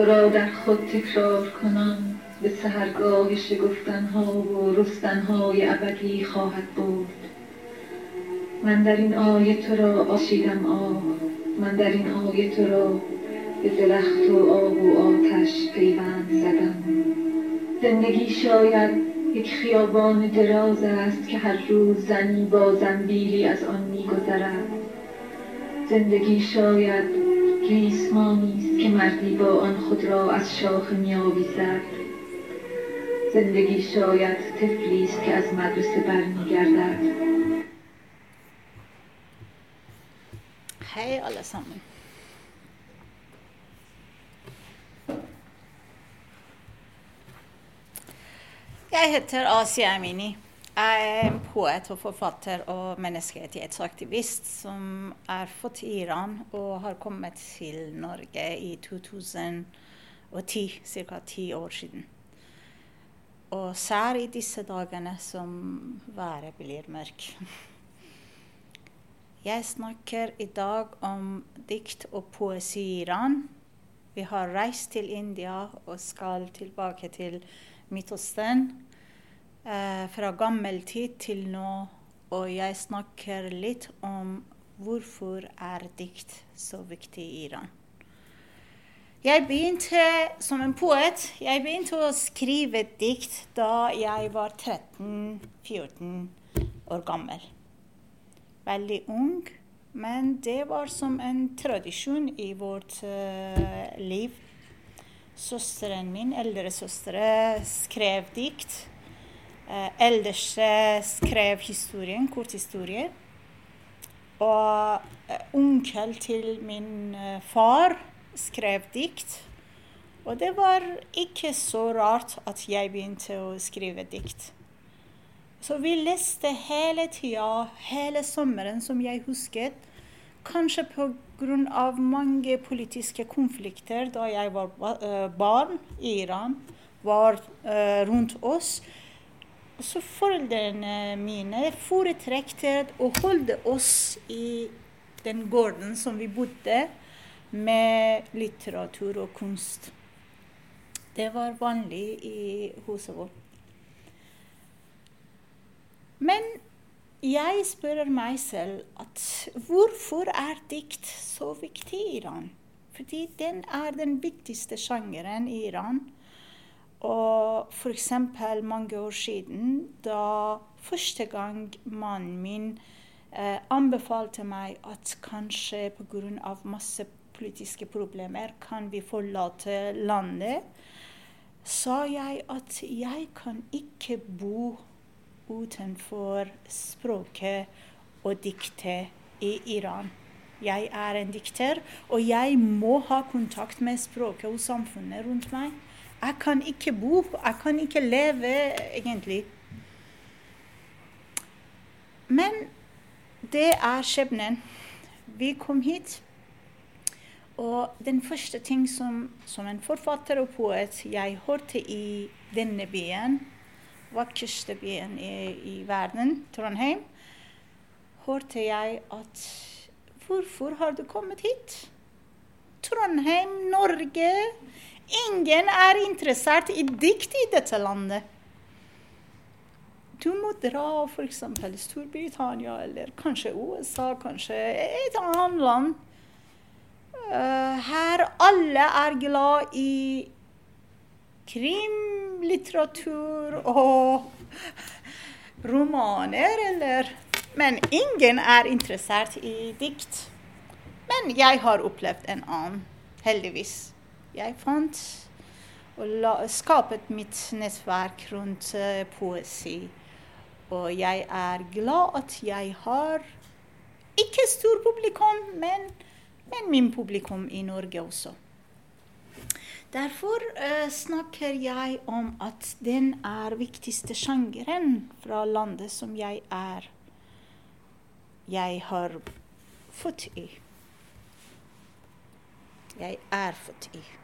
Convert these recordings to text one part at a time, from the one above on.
تو را در خود تکرار کنم. به سهرگاه شگفتنها و رستنهای ابدی خواهد برد من در این آیه تو را آشیدم آه. من در این آیه تو را به درخت و آب و آتش پیوند زدم. زندگی شاید یک خیابان دراز است که هر روز زنی با زنبیلی از آن میگذرد. زندگی شاید ریسمانی که مردی با آن خود را از شاخ میآویزد زندگی شاید طفلی است که از مدرسه برمیگردد Hei, alle sammen. Jeg heter Asia. Jeg er en poet og forfatter og menneskerettighetsaktivist som er fått i Iran og har kommet til Norge i 2010, ca. ti år siden. Og sær i disse dagene som været blir mørk. Jeg snakker i dag om dikt og poesi i Iran. Vi har reist til India og skal tilbake til Midtøsten. Eh, fra gammel tid til nå. Og jeg snakker litt om hvorfor er dikt så viktig i Iran. Jeg begynte som en poet. Jeg begynte å skrive dikt da jeg var 13-14 år gammel. Veldig ung. Men det var som en tradisjon i vårt uh, liv. Søsteren min, eldre søstre, skrev dikt. Uh, eldste skrev historien, korthistorier. Og uh, onkel til min far skrev dikt. Og det var ikke så rart at jeg begynte å skrive dikt. Så vi leste hele tida, hele sommeren, som jeg husket. Kanskje pga. mange politiske konflikter da jeg var barn i Iran, var rundt oss. Så foreldrene mine foretrekte å holde oss i den gården som vi bodde, med litteratur og kunst. Det var vanlig i huset vårt. Men jeg spør meg selv at hvorfor er dikt så viktig i Iran? Fordi den er den viktigste sjangeren i Iran. Og f.eks. mange år siden, da første gang mannen min eh, anbefalte meg at kanskje pga. masse politiske problemer kan vi forlate landet, sa jeg at jeg kan ikke bo utenfor språket og diktet i Iran. Jeg er en dikter, og jeg må ha kontakt med språket og samfunnet rundt meg. Jeg kan ikke bo, jeg kan ikke leve, egentlig. Men det er skjebnen. Vi kom hit. Og den første ting som, som en forfatter og poet jeg hørte i denne byen, vakreste byen i, i verden, Trondheim, hørte jeg at Hvorfor har du kommet hit? Trondheim, Norge Ingen er interessert i dikt i dette landet. Du må dra f.eks. Storbritannia eller kanskje USA, kanskje et annet land. Uh, her alle er glad i krimlitteratur og romaner, eller Men ingen er interessert i dikt. Men jeg har opplevd en annen, heldigvis. Jeg fant og la, skapet mitt nettverk rundt uh, poesi. Og jeg er glad at jeg har ikke stor publikum, men, men min publikum i Norge også. Derfor uh, snakker jeg om at den er viktigste sjangeren fra landet som jeg er Jeg har fått i. Jeg er født i.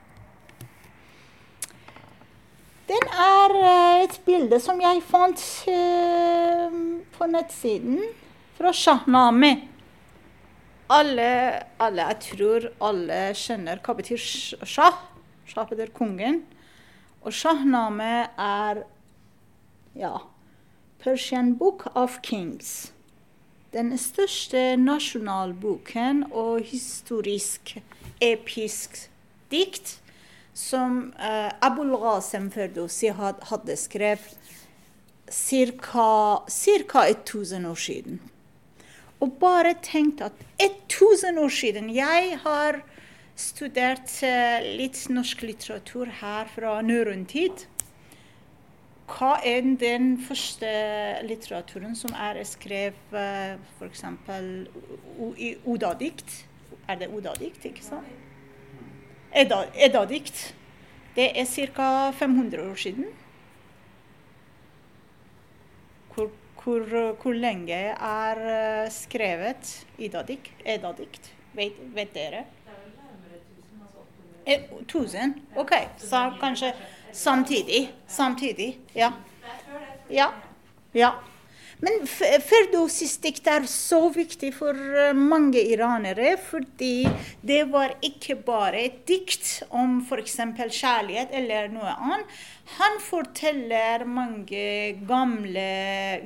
Den er uh, et bilde som jeg fant uh, på nettsiden fra Shahnami. alle, alle, Jeg tror alle skjønner hva betyr shah. Shah betyr kongen. Og shahname er ja, Persian Book of Kings. Den største nasjonalboken og historisk episk dikt som uh, Abul Ghasem Ferdowsi hadde skrevet ca. 1000 år siden. Og bare tenkt at 1000 år siden Jeg har studert uh, litt norsk litteratur her fra norrøn tid. Hva er den første litteraturen som er skrevet uh, f.eks. i Oda-dikt? Er det Oda-dikt, ikke sant? Edda-dikt. Det er ca. 500 år siden. Hvor, hvor, hvor lenge er uh, skrevet Edda-dikt? Vet, vet dere? Eh, 1000? OK. Så kanskje Samtidig. Samtidig. Ja. Ja. ja. Men Ferdowsis dikt er så viktig for eh, mange iranere, fordi det var ikke bare et dikt om f.eks. kjærlighet eller noe annet. Han forteller mange gamle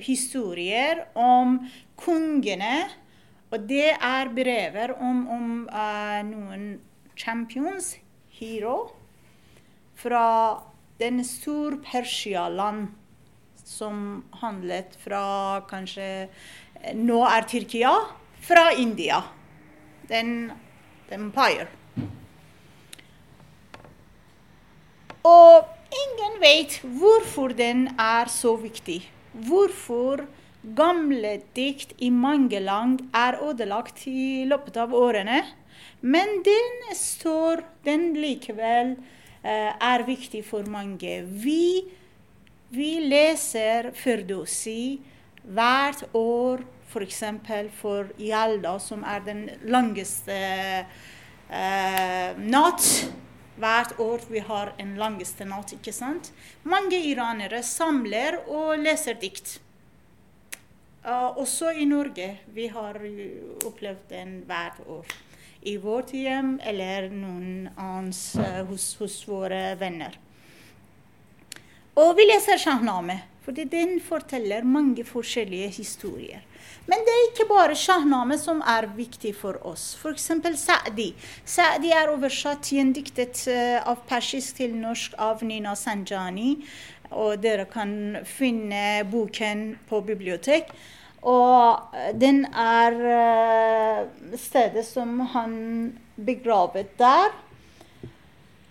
historier om kongene. Og det er brever om, om uh, noen champions, hero, fra den store Persia-land som handlet fra kanskje Nå er Tyrkia fra India. Den empire. Og ingen vet hvorfor den er så viktig. Hvorfor gamle dikt i mange land er ødelagt i løpet av årene. Men den står den likevel Eh, er viktig for mange. Vi, vi leser Firdosi hvert år, f.eks. For, for Jalda, som er den langeste uh, natt. Hvert år vi har en langeste natt, ikke sant? Mange iranere samler og leser dikt. Uh, også i Norge. Vi har opplevd den hvert år i vårt hjem eller noen annens uh, hos, hos, våre venner. Og vi leser Shahnameh, fordi den forteller mange forskjellige historier. Men det er ikke bare Shahnameh som er viktig for oss. F.eks. Sa'di. Sa'di er oversatt gjendiktet uh, av persisk til norsk av Nina Sanjani. Og dere kan finne boken på bibliotek. Og den er uh, stedet som han begravet der.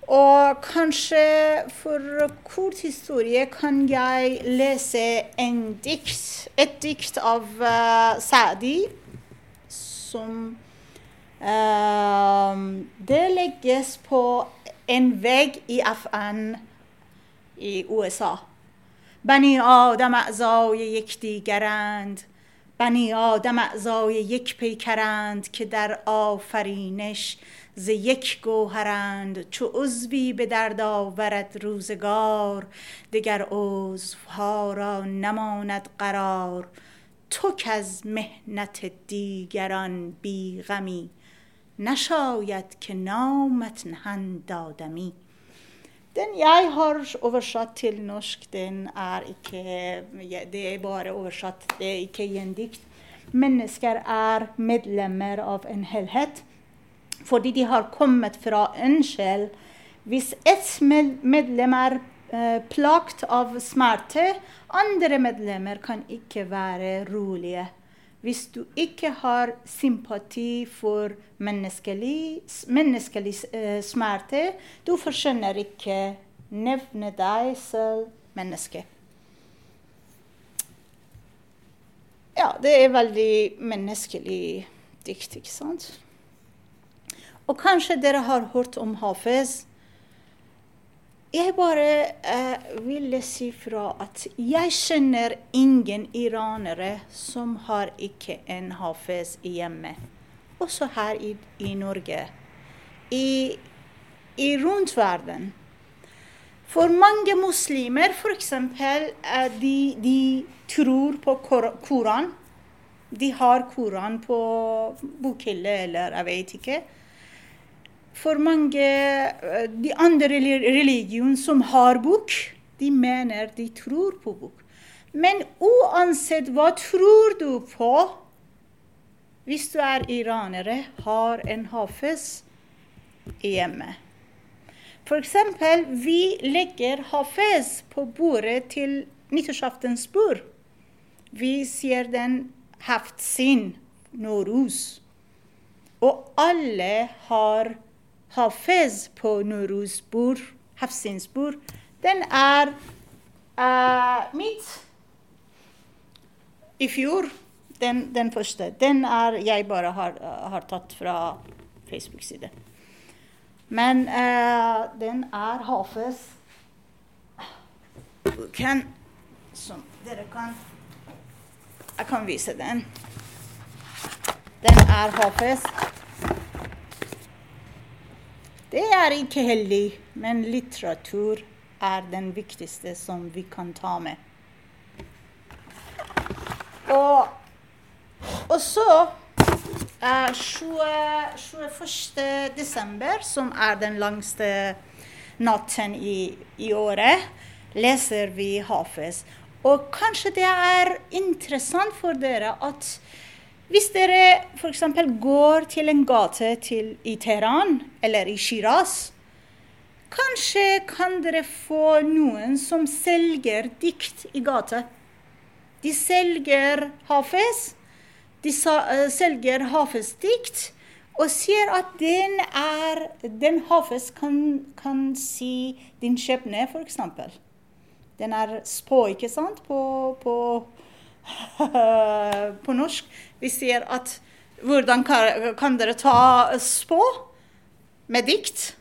Og kanskje for kort historie kan jeg lese dikt, et dikt av uh, Sadi som uh, Det legges på en vegg i FN i USA. بنی آدم اعضای یکدیگرند بنی آدم اعضای یک پیکرند که در آفرینش ز یک گوهرند چو عضوی به درد آورد روزگار دگر عضوها را نماند قرار تو از مهنت دیگران بیغمی نشاید که نامت نهند آدمی Den jeg har oversatt til norsk, den er ikke Det er bare oversatt, det er ikke gjendikt. Mennesker er medlemmer av en helhet fordi de har kommet fra en sjel. Hvis ett medlem er eh, plagt av smerte, andre medlemmer kan ikke være rolige. Hvis du ikke har sympati for menneskelig, menneskelig uh, smerte, du forskjønner ikke nevne deg selv menneske. Ja, det er veldig menneskelig dikt, ikke sant? Og kanskje dere har hørt om Hafez. Jeg bare eh, ville si fra at jeg kjenner ingen iranere som har ikke en hafez hjemme. Også her i, i Norge. I, I rundt verden. For mange muslimer, f.eks., uh, de, de tror på Koran. De har Koran på bokhylle, eller jeg vet ikke. For mange eh, de andre religioner som har bok, de mener de tror på bok. Men uansett hva tror du på, hvis du er iranere, har en hafes hjemme. F.eks. vi legger hafes på bordet til nyttårsaftens bord. Vi sier den sin norus. Og alle har hafiz på Noruz bord, Hafsins bord. Den er uh, mitt i fjor. Den, den, første. Den er jeg bare har, har tatt fra Facebook-side. Men uh, den er Hafez kan, Som dere kan Jeg kan vise den. Den er Hafez. Det er ikke heldig, men litteratur er den viktigste som vi kan ta med. Og, og så uh, 21. desember, som er den langste natten i, i året, leser vi Hafez. Og kanskje det er interessant for dere at hvis dere f.eks. går til en gate til, i Teheran eller i Shiraz, kanskje kan dere få noen som selger dikt i gata. De selger Hafez. De uh, selger Hafez-dikt og sier at den er Den Hafez kan, kan si din skjebne, f.eks. Den er spå, ikke sant, på, på, på norsk. Vi sier at hvordan kan, dere ta spå med dikt?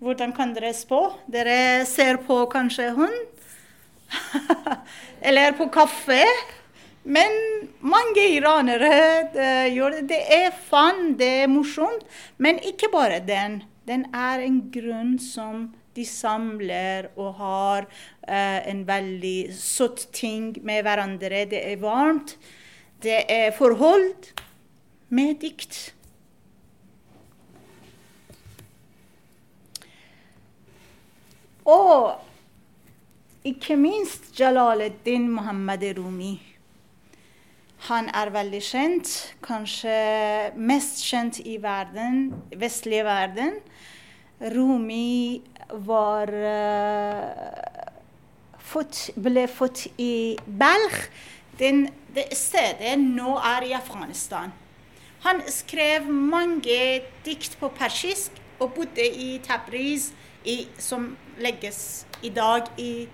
Hvordan kan dere spå? Dere ser på kanskje hund? Eller på kaffe. Men mange iranere de, gjør det. Det er fun, det er morsomt. Men ikke bare den. Den er en grunn som de samler og har uh, en veldig søt ting med hverandre. Det er varmt. Det er forhold med dikt. Og ikke minst Jalaleddin Mohammed Rumi. Han er veldig kjent, kanskje mest kjent i verden, vestlige verden. Rumi var uh, fått, ble født i. Den, det stedet nå er i Afghanistan. Han skrev mange dikt på persisk og bodde i Tabriz, i, som legges i dag i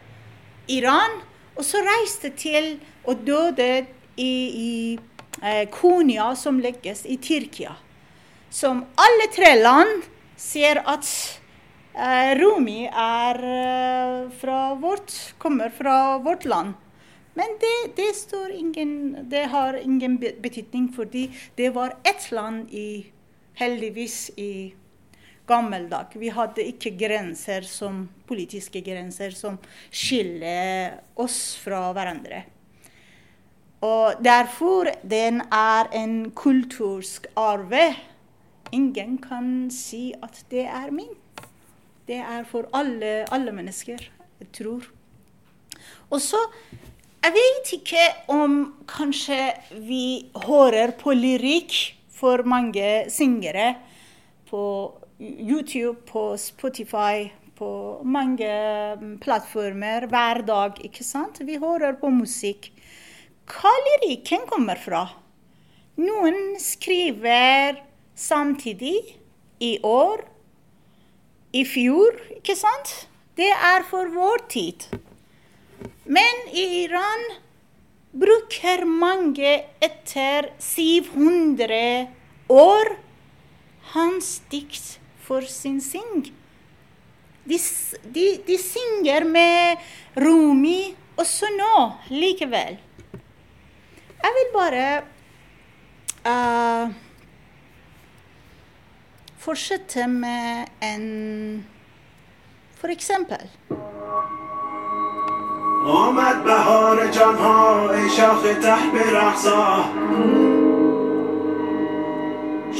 Iran. Og så reiste til og døde i, i eh, Konya, som legges i Tyrkia. Som alle tre land sier at eh, Rumi eh, fra vårt, kommer fra vårt land. Men det, det, ingen, det, har ingen betydning, fordi det var ett land i, heldigvis i gammel dag. Vi hadde ikke grenser som, politiske grenser som skiller oss fra hverandre. Og derfor den er en kultursk arve. Ingen kan si at det er min. Det er for alle, alle mennesker, jeg tror. Og så Jeg vet ikke om kanskje vi hører på lyrikk for mange syngere på YouTube, på Spotify, på mange plattformer hver dag. ikke sant? Vi hører på musikk. Hva lyrikken kommer fra? Noen skriver samtidig, i år, i fjor, ikke sant? Det er for vår tid. Men i Iran bruker mange etter 700 år hans dikt for sin syng. De, de, de synger med Rumi også nå, likevel. Jeg vil bare uh, fortsette med en For eksempel آمد بهار جانها ای شاخ ته به رقصا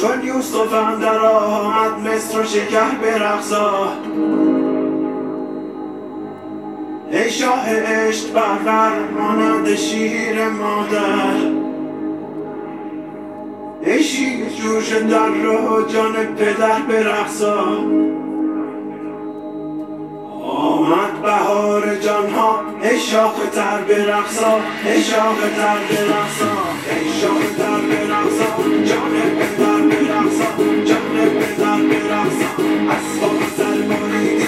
چون یوسف اندر آمد مصر و شکر به رقصا ای شاه عشق برور مانند شیر مادر شیر جوش در رو جان پدر به رقصا آمد بهار جان ها ای شاخ تر به رقصا ای شاخ تر به رقصا ای شاخ تر به رقصا جان پدر به رقصا جان پدر به رقصا اسباب سر بریدی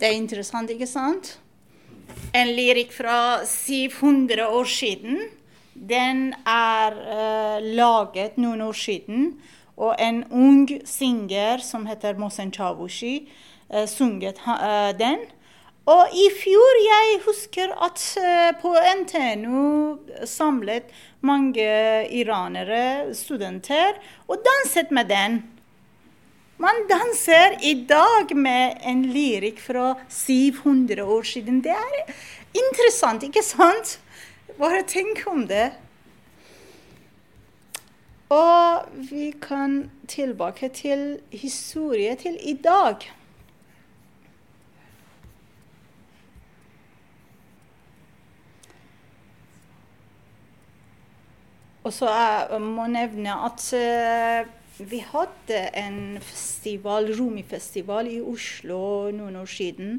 Det er interessant, ikke sant? En lyrikk fra 700 år siden. Den er uh, laget noen år siden. Og en ung singer som heter Mohsen Chavushi, uh, sunget ha, eh, den. Og i fjor jeg husker at eh, på NTNU samlet mange iranere, studenter, og danset med den. Man danser i dag med en lyrikk fra 700 år siden. Det er interessant, ikke sant? Bare tenk om det. Og vi kan tilbake til historie til i dag. Og så jeg må nevne at eh, vi hadde en festival, Rumi-festival i Oslo noen år siden.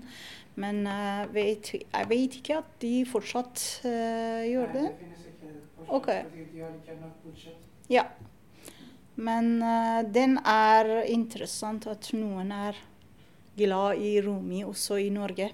Men eh, vet, jeg vet ikke at de fortsatt eh, gjør det. Ok. Ja. Men eh, den er interessant at noen er glad i Rumi også i Norge.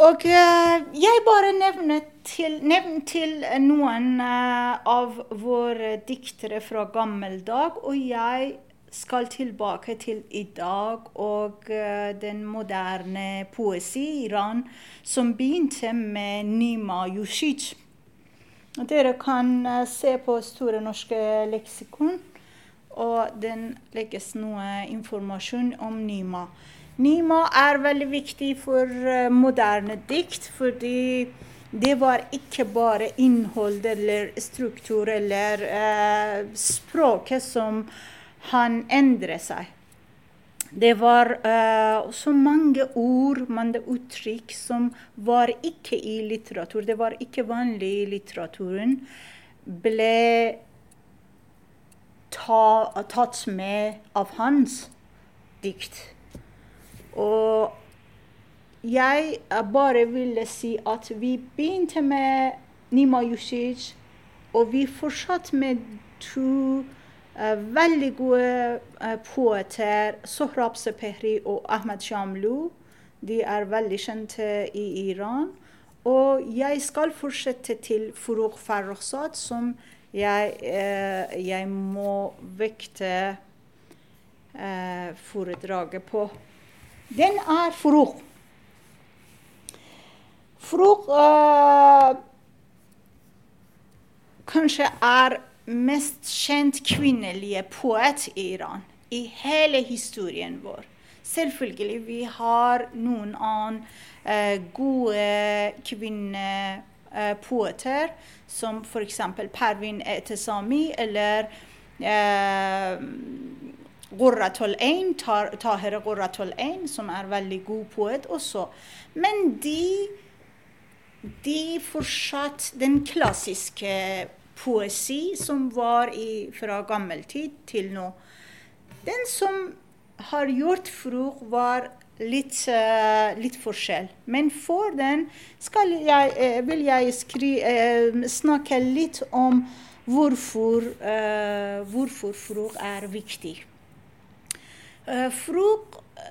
Og jeg bare nevner til, nevner til noen av våre diktere fra gammel dag, og jeg skal tilbake til i dag og eh, den moderne poesi i Iran, som begynte med Nima Yushij. Dere kan eh, se på Store norske leksikon, og den legges noe informasjon om Nima. Nima er veldig viktig for eh, moderne dikt, fordi det var ikke bare innhold eller struktur eller eh, språket som han endret seg. Det var uh, så mange ord, mange uttrykk, som var ikke i litteratur. Det var ikke vanlig i litteraturen. Ble ta, tatt med av hans dikt. Og jeg eh, bare ville si at vi begynte med Nima Yushij, og vi fortsatte med to veldig gode eh, poeter, Sohrab Sepehri og Ahmed Shamlu. De er veldig kjente i Iran. Og jeg skal fortsette til Furugh Farrokhzad, som jeg, eh, jeg må vekte eh, foredraget på. Den er. Furugh eh, kanskje er mest kjent kvinnelige poet i Iran i hele historien vår. Selvfølgelig vi har noen annen eh, gode kvinnepoeter, som f.eks. Pervin Etesami eller eh, Gurratul Ein, Tahere Taher Ein, som er veldig god poet også. Men de, de fortsatt den klassiske poesi som var i, fra gammel tid til nå. Den som har gjort Frug, var litt, uh, litt forskjell. Men for den jeg, uh, vil jeg skri, uh, snakke litt om hvorfor, hvorfor Frug er viktig.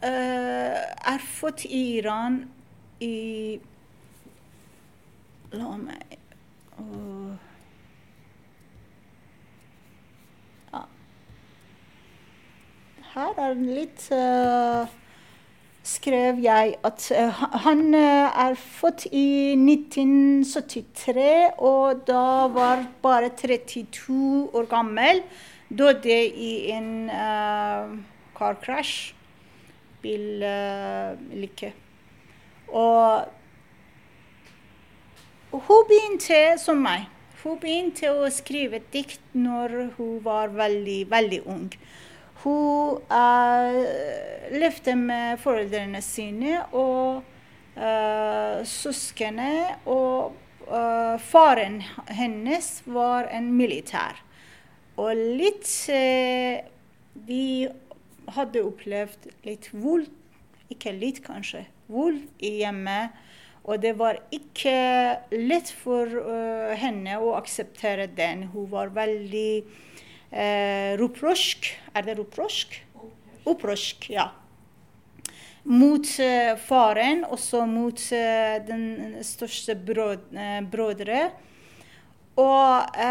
Eh, er født i Iran i La meg Åh. Ja. Her er litt eh, Skrev jeg at uh, han uh, er født i 1973, og da var bare 32 år gammel. Døde i en uh, car crash. Bilulykke. Og hun begynte som meg. Hun begynte å skrive dikt når hun var veldig, veldig ung. Hun uh, levde med foreldrene sine og uh, søskene. Og uh, faren hennes var en militær. Og litt uh, De hadde opplevd litt vold, ikke litt kanskje, vold i hjemmet. Og det var ikke lett for uh, henne å akseptere den. Hun var veldig uh, opprørsk. Er det opprørsk? Opprørsk, ja. Mot uh, faren, også mot den største brød, brødre. Og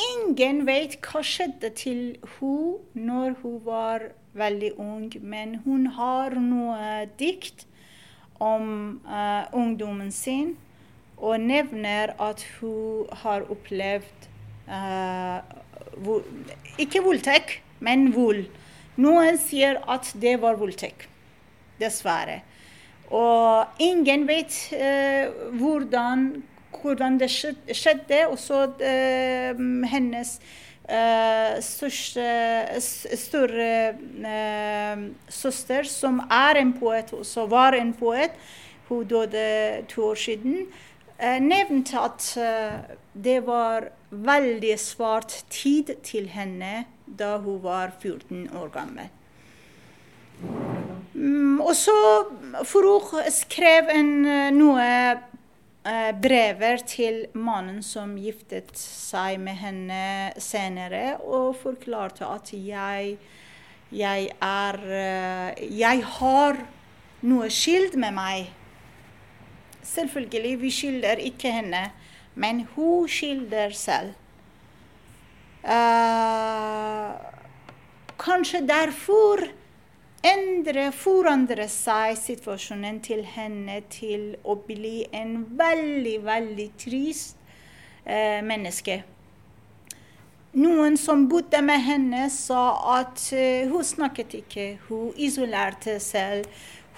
ingen vet hva skjedde til hun når hun var veldig ung, men hun har noe dikt om uh, ungdommen sin og nevner at hun har opplevd uh, Ikke voldtekt, men vold. Noen sier at det var voldtekt. Dessverre. Og ingen vet uh, hvordan, hvordan, det skjedde. Også hennes Uh, største, større uh, søster, som er en poet, også var en poet, hun døde to år siden, uh, nevnte at det var veldig svart tid til henne da hun var 14 år gammel. Um, og så Farouk skrev en, noe Eh, brever til mannen som giftet seg med henne senere, og forklarte at jeg, jeg er eh, Jeg har noe skyld med meg. Selvfølgelig, vi skylder ikke henne, men hun skildrer selv. Uh, kanskje derfor endre, forandre seg situasjonen til henne til å bli en veldig, veldig trist eh, menneske. Noen som bodde med henne, sa at uh, hun snakket ikke. Hun isolerte selv.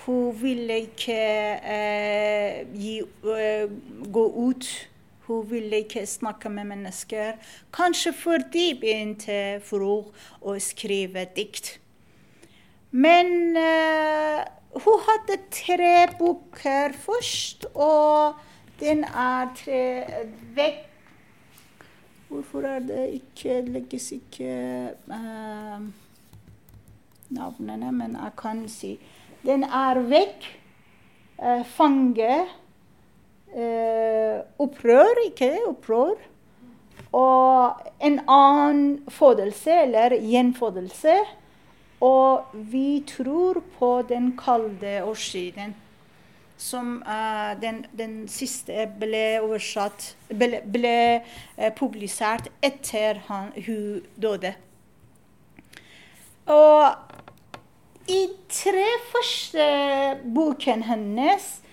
Hun ville ikke uh, gi, uh, gå ut. Hun ville ikke snakke med mennesker. Kanskje fordi begynte for å skrive dikt. Men uh, hun hadde tre bøker først, og den er tre vekk Hvorfor er det ikke legges ikke uh, navnene, men jeg kan si Den er vekk. Uh, fange. Uh, opprør, ikke opprør. Og en annen fødelse, eller gjenfødelse. Og vi tror på den kalde årstiden. Som uh, den, den, siste ble oversatt Ble, ble uh, publisert etter han, hun døde. Og i tre første boken hennes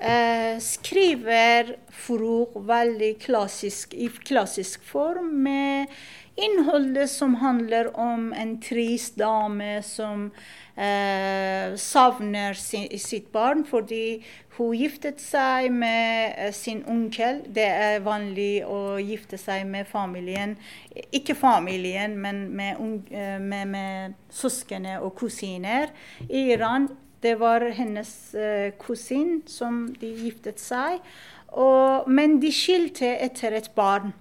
uh, skriver Furuk veldig klassisk, i klassisk form med innholdet som handler om en trist dame som eh, savner sin, sitt barn fordi hun giftet seg med eh, sin onkel. Det er vanlig å gifte seg med familien. Ikke familien, men med, eh, med, med søskene og kusiner. I Iran det var hennes eh, kusin som de giftet seg. Og, men de skilte etter et barn.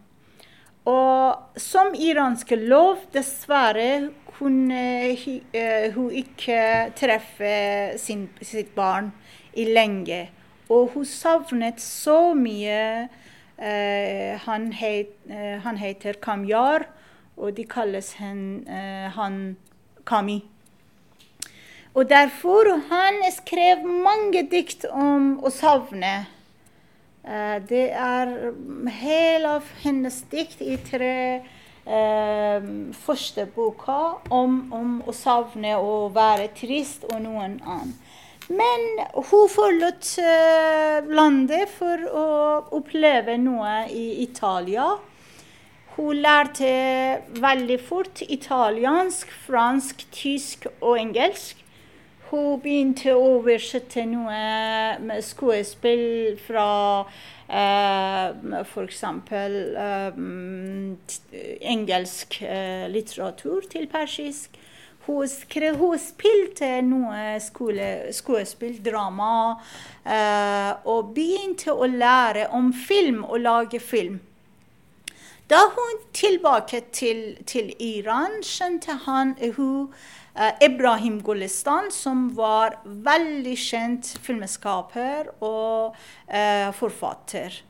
Og som iransk lov, dessverre, kunne eh, hun ikke treffe sin, sitt barn i lenge. Og hun savnet så mye. eh, han, het, uh, han, heter Kamyar, og de kalles hen, han Kami. Og derfor han skrev mange dikt om å savne. Uh, det er hele hennes dikt i tre uh, første boka om, om, å savne og være trist og noen annen. Men hun forlot uh, landet for å oppleve noe i Italia. Hun lærte veldig fort italiensk, fransk, tysk og engelsk. Hun begynte å oversette noe skuespill fra eh, f.eks. Eh, engelsk eh, litteratur til persisk. Hun, skrev, hun spilte noe skole, skuespill, drama, eh, og begynte å lære om film og lage film. Da hun tilbake til, til Iran, skjønte han hun Ibrahim Gulistan, som var veldig kjent filmskaper og eh, forfatter.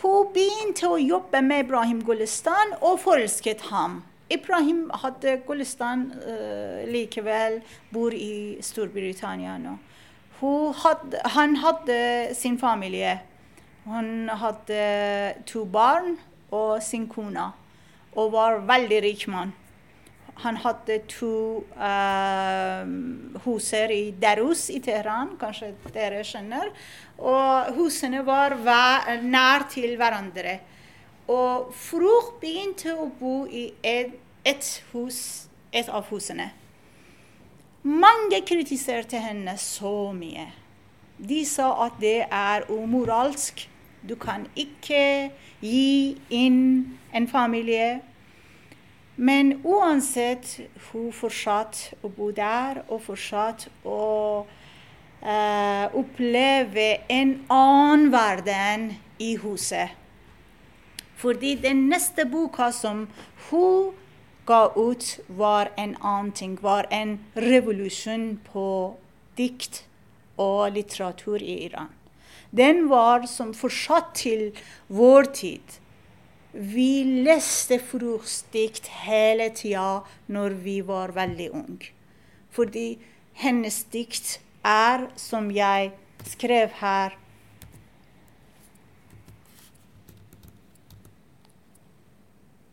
Hun begynte å jobbe med Ibrahim Gulistan og forelsket ham. Ibrahim hadde Gulistan eh, likevel bor i Storbritannia nå. Hadde, han hadde sin familie. Hun hadde to barn og sin kone, og var veldig rik mann. Han hadde to uh, huser i Darus i Teheran, kanskje dere skjønner. Og husene var nær til hverandre. Og Fruch begynte å bo i et, et hus, et av husene. Mange kritiserte henne så mye. De sa at det er umoralsk. Du kan ikke gi inn en familie. Men uansett, hun fortsatte å bo der og fortsatte å uh, oppleve en annen verden i huset. Fordi den neste boka som hun ga ut, var en annen ting. Var en revolusjon på dikt og litteratur i Iran. Den var som fortsatt til vår tid. Vi leste Fruchs dikt hele tida når vi var veldig unge. Fordi hennes dikt er, som jeg skrev her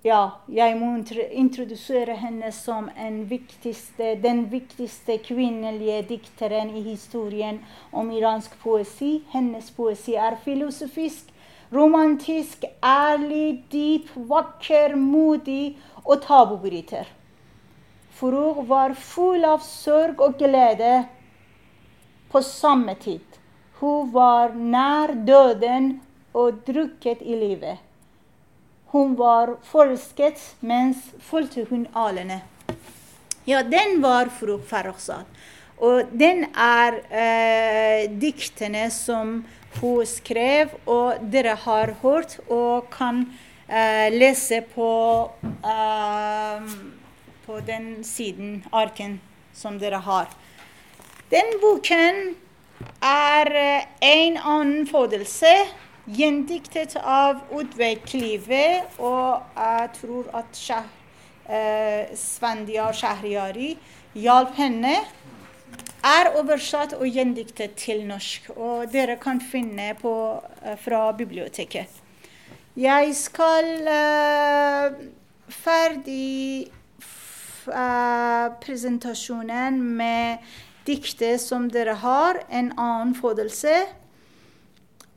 Ja, jeg må introdusere henne som viktigste, den viktigste kvinnelige dikteren i historien om iransk poesi. Hennes poesi er filosofisk, romantisk, ærlig, dyp, vakker, modig og tabubryter. Furug var full av sorg og glede på samme tid. Hun var nær døden og drukket i livet. Hun var forelsket, mens fulgte hun alene. Ja, den var Furug Farrokhzad. Og den er eh, diktene som hun skrev, og dere har hørt og kan uh, lese på, uh, på den siden, arken, som dere har. Den boken er eh, en annen fødelse, gjendiktet av Oddveig Klive, og jeg tror at Shah, eh, Svendia Shahriari hjalp henne er oversatt og gjendiktet til norsk, og dere kan finne på, eh, fra biblioteket. Jeg skal uh, ferdig eh, presentasjonen med diktet som dere har, en annen fødelse.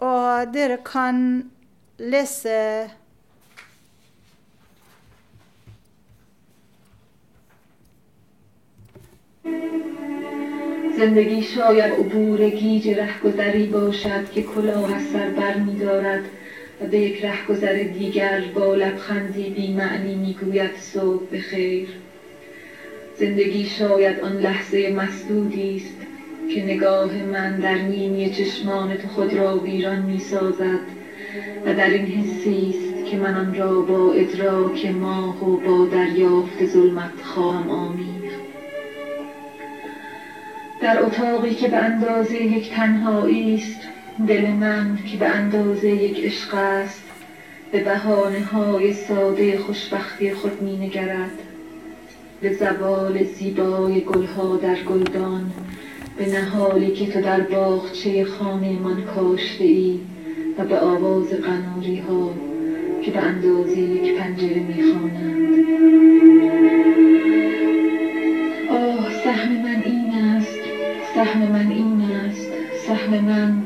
Og dere kan lese زندگی شاید عبور گیج رهگذری باشد که کلاه از سر بر می دارد و به یک رهگذر دیگر با لبخندی بی معنی می گوید صبح بخیر. زندگی شاید آن لحظه مسدودی است که نگاه من در نیمی چشمان تو خود را ویران می سازد و در این حسی است که من آن را با ادراک ماه و با دریافت ظلمت خواهم آمیخت در اتاقی که به اندازه یک تنهایی است دل من که به اندازه یک عشق است به بهانه های ساده خوشبختی خود می نگرد به زوال زیبای گلها در گلدان به نهالی که تو در باغچه خانه من کاشته ای و به آواز قناری ها که به اندازه یک پنجره می سهم من این است. سهم من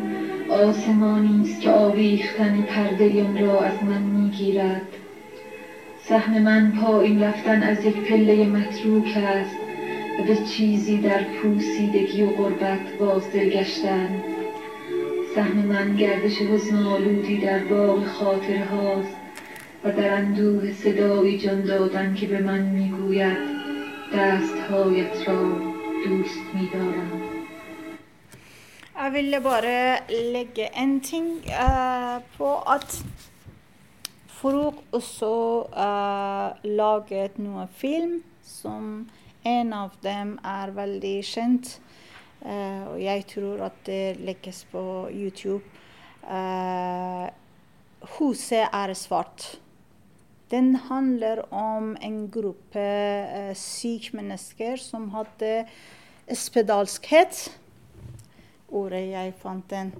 آسمانی است که آویختن پرده آن را از من می‌گیرد. سهم من پایین رفتن از یک پله متروک است و به چیزی در پوسیدگی و غربت باز دل گشتن. سهم من گردش حزن آلودی در باغ خاطره هاست و در اندوه صدایی جان دادن که به من می‌گوید دستهایت را دوست میدارم. Jeg ville bare legge en ting uh, på at Farouk også uh, laget noe film som en av dem er veldig kjent. Uh, og jeg tror at det legges på YouTube. Uh, 'Huset er svart'. Den handler om en gruppe uh, syke mennesker som hadde spedalskhet. Ordet jeg fant den.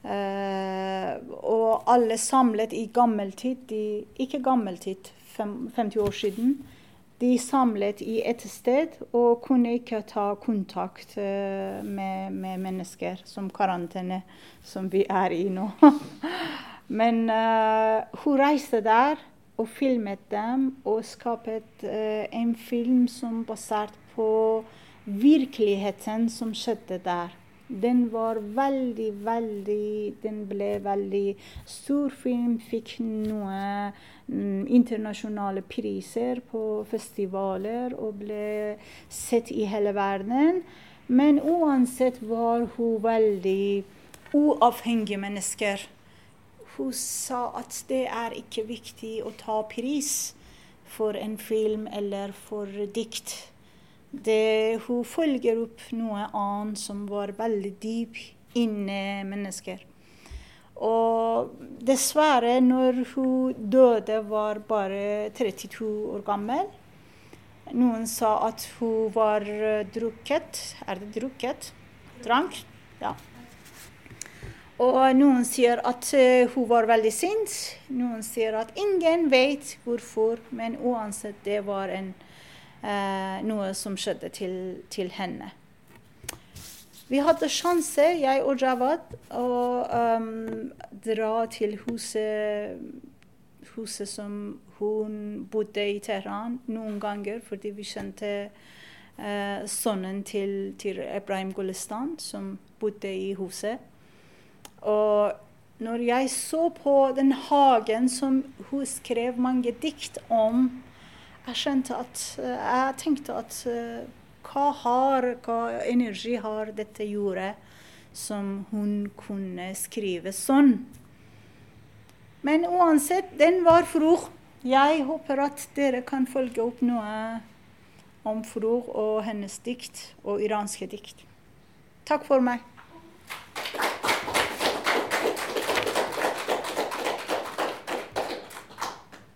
Uh, og alle samlet i gammeltid, de, ikke gammeltid, fem, 50 år siden. De samlet i et sted og kunne ikke ta kontakt uh, med, med mennesker, som karantene, som vi er i nå. Men uh, hun reiste der og filmet dem og skapet eh, en film som basert på virkeligheten som skjedde der. Den var veldig, veldig Den ble veldig stor film. Fikk noen mm, internasjonale priser på festivaler og ble sett i hele verden. Men uansett var hun veldig uavhengig mennesker. Hun sa at det er ikke viktig å ta pris for en film eller for dikt. Det, hun følger opp noe annet som var veldig dyp inni mennesker. Og dessverre, når hun døde, var bare 32 år gammel. Noen sa at hun var eh, drukket. Er det drukket? Drank? Ja. Og noen sier at eh, hun var veldig sint. Noen sier at ingen vet hvorfor, men uansett, det var en, eh, noe som skjedde til, til henne. Vi hadde sjanse, jeg og Javad, å um, dra til huset, huset som hun bodde i Teheran noen ganger, fordi vi kjente eh, sønnen til, til Ebrahim Gulistan, som bodde i huset. Og når jeg så på den hagen som hun skrev mange dikt om, jeg skjønte at Jeg tenkte at eh, hva har, hva energi har dette jordet som hun kunne skrive sånn? Men uansett, den var Fror. Jeg håper at dere kan følge opp noe om Fror og hennes dikt og iranske dikt. Takk for meg.